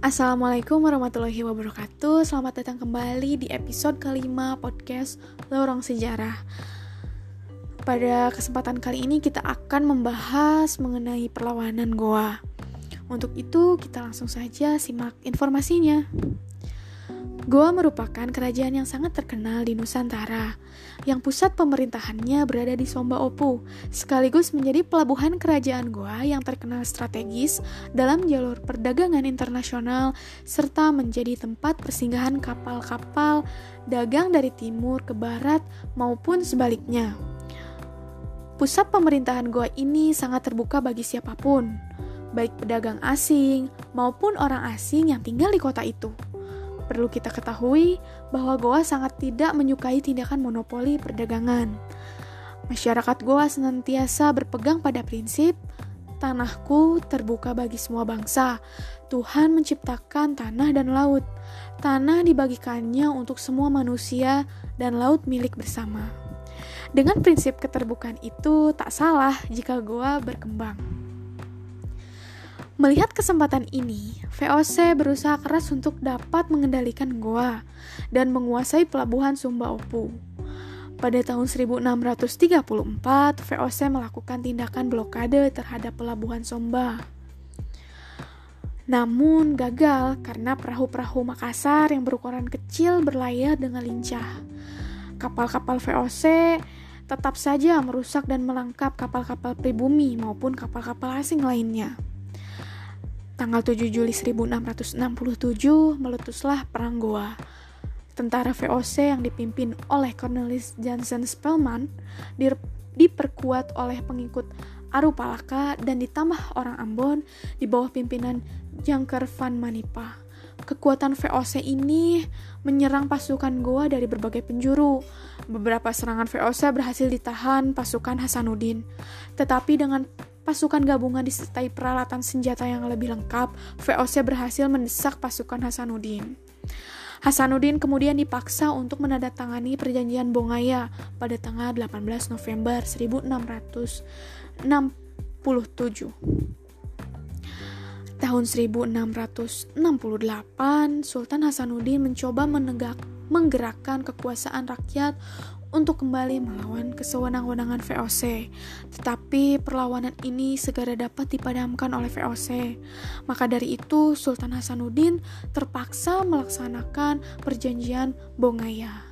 Assalamualaikum warahmatullahi wabarakatuh. Selamat datang kembali di episode kelima podcast Lorong Sejarah. Pada kesempatan kali ini kita akan membahas mengenai perlawanan Goa. Untuk itu kita langsung saja simak informasinya Goa merupakan kerajaan yang sangat terkenal di Nusantara, yang pusat pemerintahannya berada di Somba Opu, sekaligus menjadi pelabuhan kerajaan Goa yang terkenal strategis dalam jalur perdagangan internasional, serta menjadi tempat persinggahan kapal-kapal dagang dari timur ke barat maupun sebaliknya. Pusat pemerintahan Goa ini sangat terbuka bagi siapa pun, baik pedagang asing maupun orang asing yang tinggal di kota itu. Perlu kita ketahui bahwa Goa sangat tidak menyukai tindakan monopoli perdagangan. Masyarakat Goa senantiasa berpegang pada prinsip tanahku terbuka bagi semua bangsa. Tuhan menciptakan tanah dan laut. Tanah dibagikannya untuk semua manusia dan laut milik bersama. Dengan prinsip keterbukaan itu tak salah jika Goa berkembang. Melihat kesempatan ini, VOC berusaha keras untuk dapat mengendalikan Goa dan menguasai pelabuhan Sumba Opu. Pada tahun 1634, VOC melakukan tindakan blokade terhadap pelabuhan Somba. Namun gagal karena perahu-perahu Makassar yang berukuran kecil berlayar dengan lincah. Kapal-kapal VOC tetap saja merusak dan melengkap kapal-kapal pribumi maupun kapal-kapal asing lainnya. Tanggal 7 Juli 1667 meletuslah Perang Goa. Tentara VOC yang dipimpin oleh Cornelis Jansen Spelman diperkuat oleh pengikut Arupalaka dan ditambah orang Ambon di bawah pimpinan Jangker van Manipa. Kekuatan VOC ini menyerang pasukan Goa dari berbagai penjuru. Beberapa serangan VOC berhasil ditahan pasukan Hasanuddin. Tetapi dengan pasukan gabungan disertai peralatan senjata yang lebih lengkap, VOC berhasil mendesak pasukan Hasanuddin. Hasanuddin kemudian dipaksa untuk menandatangani perjanjian Bongaya pada tanggal 18 November 1667. Tahun 1668, Sultan Hasanuddin mencoba menegak, menggerakkan kekuasaan rakyat untuk kembali melawan kesewenang-wenangan VOC. Tetapi perlawanan ini segera dapat dipadamkan oleh VOC. Maka dari itu Sultan Hasanuddin terpaksa melaksanakan perjanjian Bongaya.